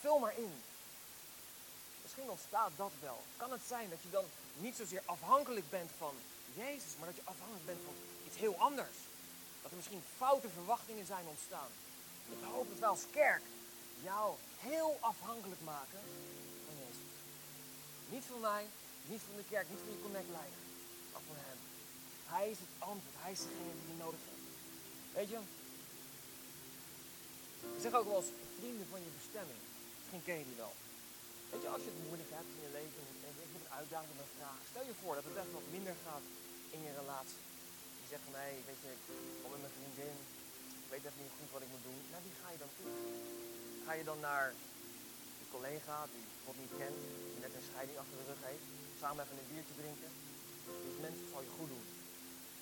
vul maar in. Misschien ontstaat dat wel. Kan het zijn dat je dan niet zozeer afhankelijk bent van Jezus, maar dat je afhankelijk bent van iets heel anders? Dat er misschien foute verwachtingen zijn ontstaan. Ik hoop dat wij als kerk jou heel afhankelijk maken van Jezus. Niet van mij, niet van de kerk, niet van je connectleider, maar van Hem. Hij is het antwoord, Hij is degene die je nodig hebt. Weet je, zeg ook wel eens vrienden van je bestemming. Misschien ken je die wel. Weet je, als je het moeilijk hebt in je leven en ik heb een uitdaging met vraag. Stel je voor dat het echt wat minder gaat in je relatie. Je zegt van, hé, weet je, ik kom met mijn vriendin. Ik weet even niet goed wat ik moet doen. Nou, wie ga je dan toe? Ga je dan naar je collega die God niet kent, die net een scheiding achter de rug heeft, samen even een biertje drinken? Die mensen zal je goed doen.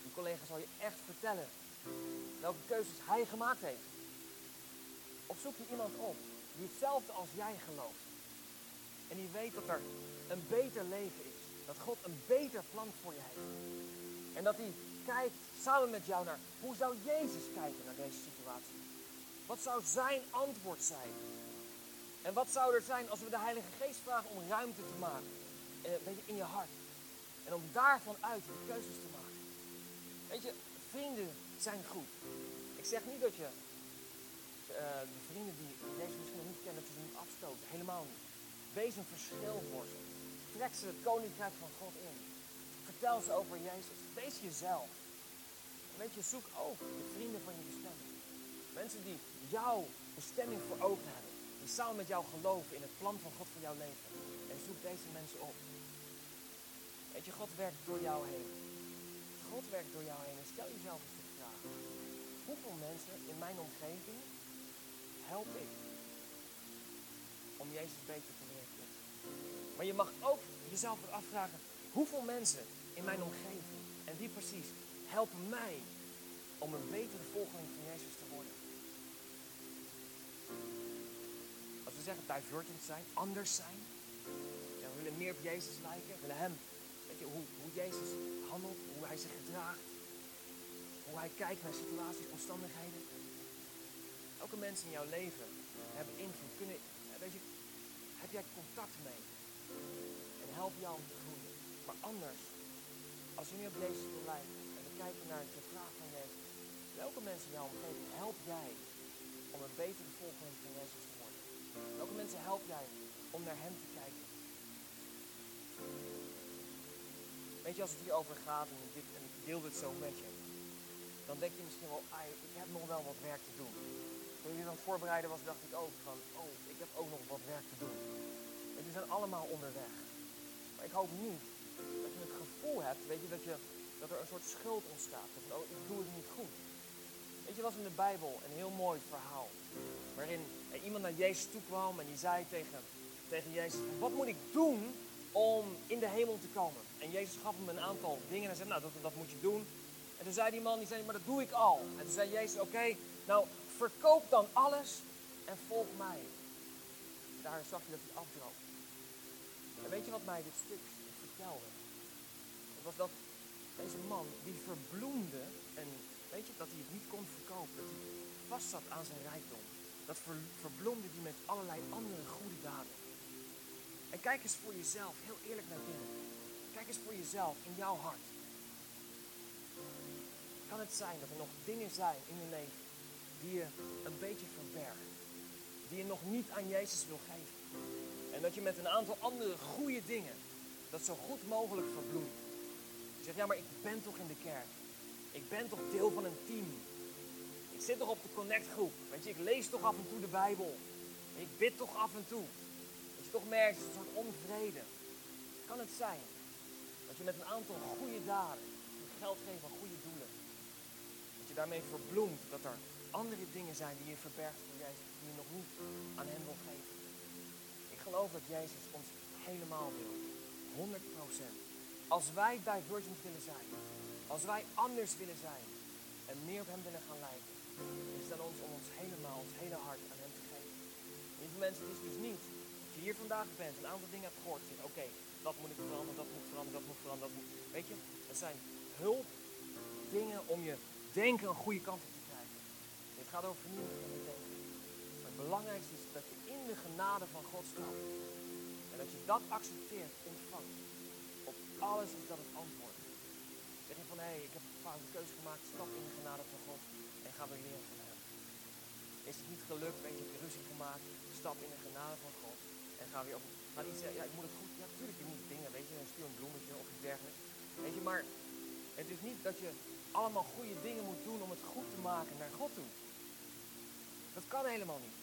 Die collega zal je echt vertellen welke keuzes hij gemaakt heeft. Of zoek je iemand op die hetzelfde als jij gelooft. En die weet dat er een beter leven is. Dat God een beter plan voor je heeft. En dat hij kijkt samen met jou naar hoe zou Jezus kijken naar deze situatie. Wat zou zijn antwoord zijn? En wat zou er zijn als we de Heilige Geest vragen om ruimte te maken eh, weet je, in je hart? En om daarvan uit de keuzes te maken. Weet je, vrienden zijn goed. Ik zeg niet dat je uh, de vrienden die Jezus misschien nog niet kennen, dat je ze moet afstoten. Helemaal niet. Wees een verschil voor ze. Trek ze het koninkrijk van God in. Vertel ze over Jezus. Wees jezelf. Weet je, zoek ook de vrienden van je bestemming. Mensen die jouw bestemming voor ogen hebben. Die samen met jou geloven in het plan van God voor jouw leven. En zoek deze mensen op. Weet je, God werkt door jou heen. God werkt door jou heen. En stel jezelf eens de vraag. Hoeveel mensen in mijn omgeving help ik om Jezus beter te. Maar je mag ook jezelf afvragen, hoeveel mensen in mijn omgeving, en wie precies, helpen mij om een betere volgeling van Jezus te worden. Als we zeggen divergent zijn, anders zijn, ja, we willen meer op Jezus lijken, willen Hem, weet je, hoe, hoe Jezus handelt, hoe Hij zich gedraagt, hoe Hij kijkt naar situaties, omstandigheden. Elke mens in jouw leven hebben invloed. Kunnen, weet je, heb jij contact mee. En help jou om te groeien. Maar anders, als je nu op Jezus wil en we kijken naar de vraag van Jezus, welke mensen in jouw omgeving help jij om een betere volgeling van Jezus te worden? Welke mensen help jij om naar Hem te kijken? Weet je, als het hierover gaat en, ik deel dit zo met je, dan denk je misschien wel, ik heb nog wel wat werk te doen. Toen ik dit aan voorbereiden was, dacht ik ook van, oh, ik heb ook nog wat werk te doen. En we zijn allemaal onderweg. Maar ik hoop niet dat je het gevoel hebt, weet je, dat, je, dat er een soort schuld ontstaat. Dat, oh, ik doe het niet goed. Weet je, was in de Bijbel een heel mooi verhaal. Waarin er iemand naar Jezus toe kwam en die zei tegen, tegen Jezus, wat moet ik doen om in de hemel te komen? En Jezus gaf hem een aantal dingen en zei, nou, dat, dat moet je doen. En toen zei die man, die zei, maar dat doe ik al. En toen zei Jezus, oké, nou, verkoop dan alles en volg mij. Daar zag je dat hij afdroop. En weet je wat mij dit stuk vertelde? Het was dat deze man, die verbloemde en weet je, dat hij het niet kon verkopen. Dat hij vast zat aan zijn rijkdom. Dat ver, verbloemde hij met allerlei andere goede daden. En kijk eens voor jezelf, heel eerlijk naar binnen. Kijk eens voor jezelf, in jouw hart. Kan het zijn dat er nog dingen zijn in je leven die je een beetje verbergt? Die je nog niet aan Jezus wil geven? En dat je met een aantal andere goede dingen dat zo goed mogelijk verbloemt. Je zegt, ja, maar ik ben toch in de kerk. Ik ben toch deel van een team. Ik zit toch op de connectgroep. Weet je, ik lees toch af en toe de Bijbel. Ik bid toch af en toe. Dat je toch merkt, een soort onvrede. Kan het zijn dat je met een aantal goede daden, geld geeft aan goede doelen, dat je daarmee verbloemt dat er andere dingen zijn die je verbergt voor Jezus, die je nog niet aan hem wil geven. Ik geloof dat Jezus ons helemaal wil. 100%. Als wij divergent willen zijn, als wij anders willen zijn en meer op hem willen gaan lijken, is aan ons om ons helemaal, ons hele hart aan hem te geven. Lieve mensen, het is dus niet dat je hier vandaag bent, een aantal dingen hebt gehoord, zegt, oké, dat moet ik veranderen, dat moet veranderen, dat moet veranderen, dat moet... Weet je, het zijn hulp, dingen om je denken een goede kant op te. Dit gaat over vernieuwing van je denken. Maar het belangrijkste is dat je in de genade van God staat. En dat je dat accepteert, ontvangt. Op alles is dat het antwoord. Zeg je van, hé, hey, ik heb een keuze gemaakt, stap in de genade van God en ga weer leren van hem. Is het niet gelukt, weet je, heb je ruzie gemaakt, stap in de genade van God en ga weer op. Ga niet zeggen, ja, ik moet het goed. Ja, natuurlijk, je moet dingen, weet je, stuur een bloemetje of iets dergelijks. Weet je, maar het is niet dat je allemaal goede dingen moet doen om het goed te maken naar God toe. Dat kan helemaal niet.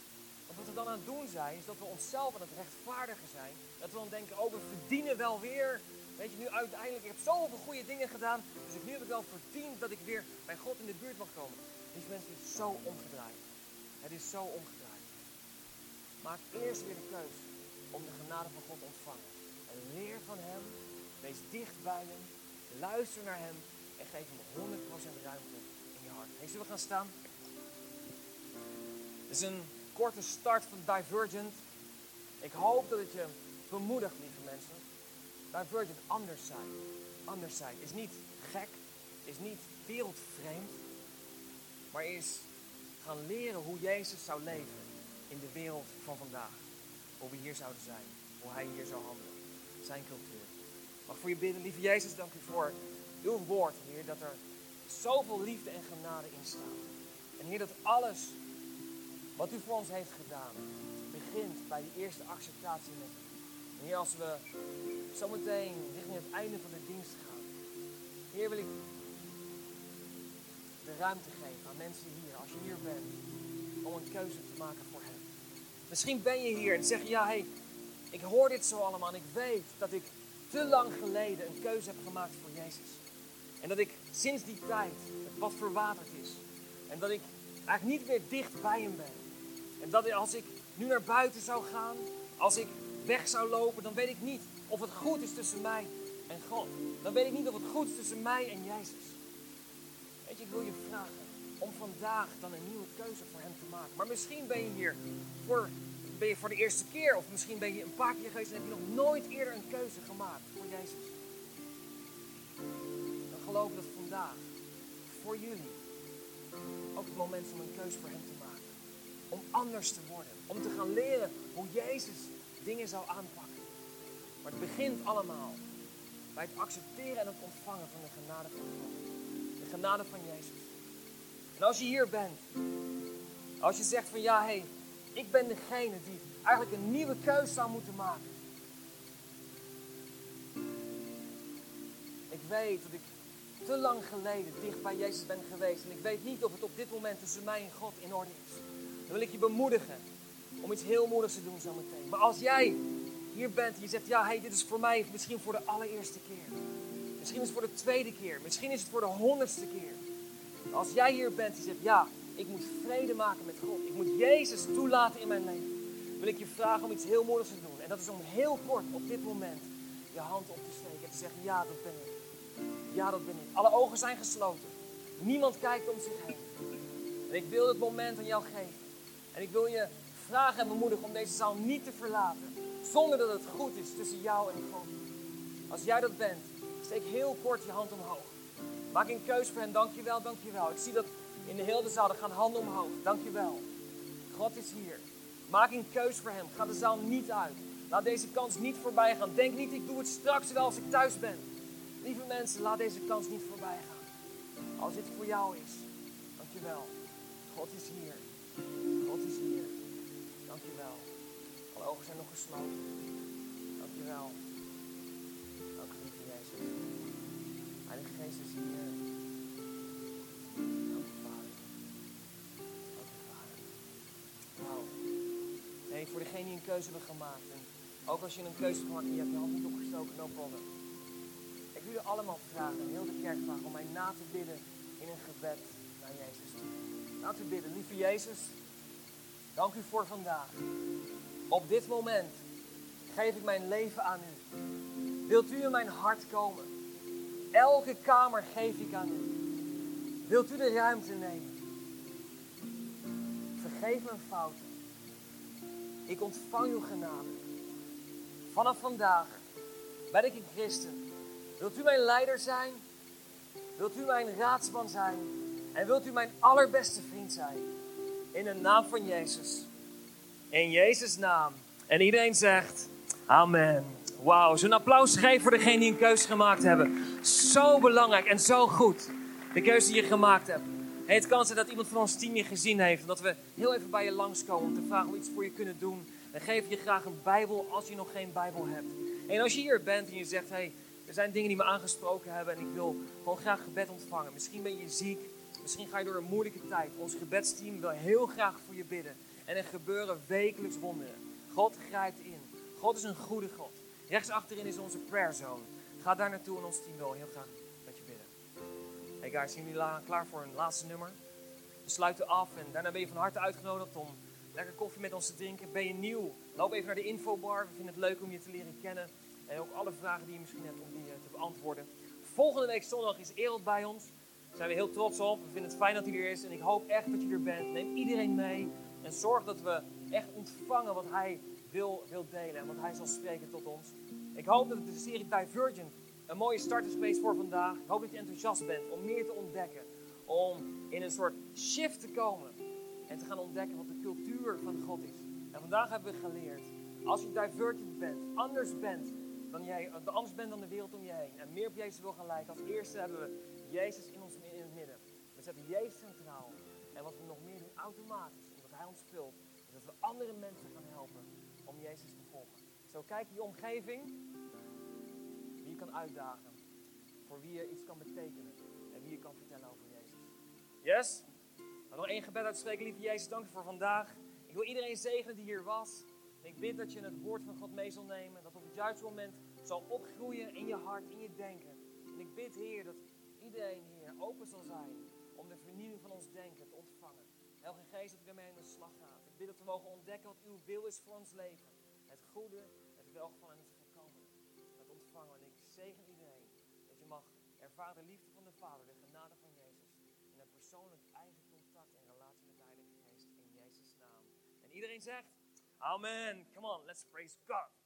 Want wat we dan aan het doen zijn, is dat we onszelf aan het rechtvaardigen zijn. Dat we dan denken, oh, we verdienen wel weer. Weet je, nu uiteindelijk, ik heb zoveel goede dingen gedaan. Dus ik, nu heb ik wel verdiend dat ik weer bij God in de buurt mag komen. Lieve mensen, het is zo omgedraaid. Het is zo omgedraaid. Maak eerst weer de keus om de genade van God te ontvangen. En leer van Hem. Wees dicht bij Hem. Luister naar Hem. En geef Hem 100% ruimte in je hart. Hey, zullen we gaan staan? Is een korte start van Divergent. Ik hoop dat het je bemoedigt, lieve mensen. Divergent, anders zijn. Anders zijn is niet gek, is niet wereldvreemd, maar is gaan leren hoe Jezus zou leven in de wereld van vandaag. Hoe we hier zouden zijn, hoe Hij hier zou handelen. Zijn cultuur. Mag voor je bidden, lieve Jezus, dank u voor uw woord, Heer, dat er zoveel liefde en genade in staat. En Heer, dat alles wat u voor ons heeft gedaan, begint bij die eerste acceptatie met u. Als we zometeen richting het einde van de dienst gaan, Heer, wil ik de ruimte geven aan mensen hier, als je hier bent, om een keuze te maken voor Hem. Misschien ben je hier en zeg je, ja, hé, hey, ik hoor dit zo allemaal en ik weet dat ik te lang geleden een keuze heb gemaakt voor Jezus. En dat ik sinds die tijd wat verwaterd is. En dat ik eigenlijk niet meer dicht bij Hem ben. En dat als ik nu naar buiten zou gaan, als ik weg zou lopen, dan weet ik niet of het goed is tussen mij en God. Dan weet ik niet of het goed is tussen mij en Jezus. Weet je, ik wil je vragen om vandaag dan een nieuwe keuze voor Hem te maken. Maar misschien ben je hier voor, ben je voor de eerste keer, of misschien ben je een paar keer geweest en heb je nog nooit eerder een keuze gemaakt voor Jezus. Dan geloof ik dat vandaag voor jullie ook het moment is om een keuze voor Hem te maken. Om anders te worden. Om te gaan leren hoe Jezus dingen zou aanpakken. Maar het begint allemaal bij het accepteren en het ontvangen van de genade van God. De genade van Jezus. En als je hier bent, als je zegt van ja, hé, hey, ik ben degene die eigenlijk een nieuwe keuze zou moeten maken. Ik weet dat ik te lang geleden dicht bij Jezus ben geweest. En ik weet niet of het op dit moment tussen mij en God in orde is. Dan wil ik je bemoedigen om iets heel moedigs te doen zometeen. Maar als jij hier bent en je zegt, ja, hey, dit is voor mij misschien voor de allereerste keer. Misschien is het voor de tweede keer. Misschien is het voor de honderdste keer. Als jij hier bent en je zegt, ja, ik moet vrede maken met God. Ik moet Jezus toelaten in mijn leven. Wil ik je vragen om iets heel moedigs te doen. En dat is om heel kort op dit moment je hand op te steken en te zeggen, ja, dat ben ik. Ja, dat ben ik. Alle ogen zijn gesloten. Niemand kijkt om zich heen. En ik wil het moment aan jou geven. En ik wil je vragen en bemoedigen om deze zaal niet te verlaten. Zonder dat het goed is tussen jou en God. Als jij dat bent, steek heel kort je hand omhoog. Maak een keuze voor hen. Dankjewel, dankjewel. Ik zie dat in de hele zaal. Er gaan handen omhoog. Dankjewel. God is hier. Maak een keuze voor hem. Ga de zaal niet uit. Laat deze kans niet voorbij gaan. Denk niet, ik doe het straks wel als ik thuis ben. Lieve mensen, laat deze kans niet voorbij gaan. Als dit voor jou is, dankjewel. God is hier. Is hier. Dankjewel. Alle ogen zijn nog gesloten. Dankjewel. Dank u, lieve Jezus. Heilige Geest is hier. Dank u, Vader. Dank u, Vader. Wauw. Nee, voor degene die een keuze hebben gemaakt. En ook als je een keuze gemaakt en je hebt je hand niet opgestoken, no problem. Ik wil jullie allemaal vragen, en heel de kerk vragen, om mij na te bidden in een gebed naar Jezus toe. Na te bidden, lieve Jezus, dank u voor vandaag. Op dit moment geef ik mijn leven aan u. Wilt u in mijn hart komen? Elke kamer geef ik aan u. Wilt u de ruimte nemen? Vergeef mijn fouten. Ik ontvang uw genade. Vanaf vandaag ben ik een christen. Wilt u mijn leider zijn? Wilt u mijn raadsman zijn? En wilt u mijn allerbeste vriend zijn? In de naam van Jezus. In Jezus' naam. En iedereen zegt: Amen. Wauw, zo'n applaus geven voor degenen die een keuze gemaakt hebben. Zo belangrijk en zo goed. De keuze die je gemaakt hebt. Het kan zijn dat iemand van ons team je gezien heeft. En dat we heel even bij je langskomen om te vragen we iets voor je kunnen doen. Dan geef je graag een Bijbel als je nog geen Bijbel hebt. En als je hier bent en je zegt: hey, er zijn dingen die me aangesproken hebben en ik wil gewoon graag gebed ontvangen. Misschien ben je ziek, misschien ga je door een moeilijke tijd. Ons gebedsteam wil heel graag voor je bidden. En er gebeuren wekelijks wonderen. God grijpt in. God is een goede God. Rechts achterin is onze prayer zone. Ga daar naartoe en ons team wil heel graag met je bidden. Hey guys, zijn jullie klaar voor een laatste nummer? We sluiten af en daarna ben je van harte uitgenodigd om lekker koffie met ons te drinken. Ben je nieuw? Loop even naar de infobar. We vinden het leuk om je te leren kennen. En ook alle vragen die je misschien hebt om die eh, te beantwoorden. Volgende week zondag is Ereld bij ons. Zijn we heel trots op. We vinden het fijn dat hij er is. En ik hoop echt dat je er bent. Neem iedereen mee. En zorg dat we echt ontvangen wat hij wil, wil delen. En wat hij zal spreken tot ons. Ik hoop dat de serie Divergent een mooie start is geweest voor vandaag. Ik hoop dat je enthousiast bent om meer te ontdekken. Om in een soort shift te komen. En te gaan ontdekken wat de cultuur van God is. En vandaag hebben we geleerd. Als je divergent bent, anders bent dan jij, anders bent dan de wereld om je heen. En meer op Jezus wil gaan lijken. Als eerste hebben we Jezus in, ons, in het midden. We zetten Jezus centraal. En wat we nog meer doen automatisch, omdat Hij ons vult, is dat we andere mensen gaan helpen om Jezus te volgen. Zo kijk je omgeving, wie je kan uitdagen, voor wie je iets kan betekenen en wie je kan vertellen over Jezus. Yes? Maar nog één gebed uitspreken, lieve Jezus, dank voor vandaag. Ik wil iedereen zegenen die hier was. Ik bid dat je het woord van God mee zal nemen. Dat op het juiste moment zal opgroeien in je hart, in je denken. En ik bid, Heer, dat iedereen hier open zal zijn om de vernieuwing van ons denken te ontvangen. Heilige Geest, dat u ermee aan de slag gaat. Ik bid dat we mogen ontdekken wat uw wil is voor ons leven. Het goede, het welgevallen en het volkomen. Dat ontvangen. En ik zegen iedereen dat je mag ervaren de liefde van de Vader, de genade van Jezus. En een persoonlijk eigen contact en relatie met de Heilige Geest in Jezus' naam. En iedereen zegt... Amen. Come on, let's praise God.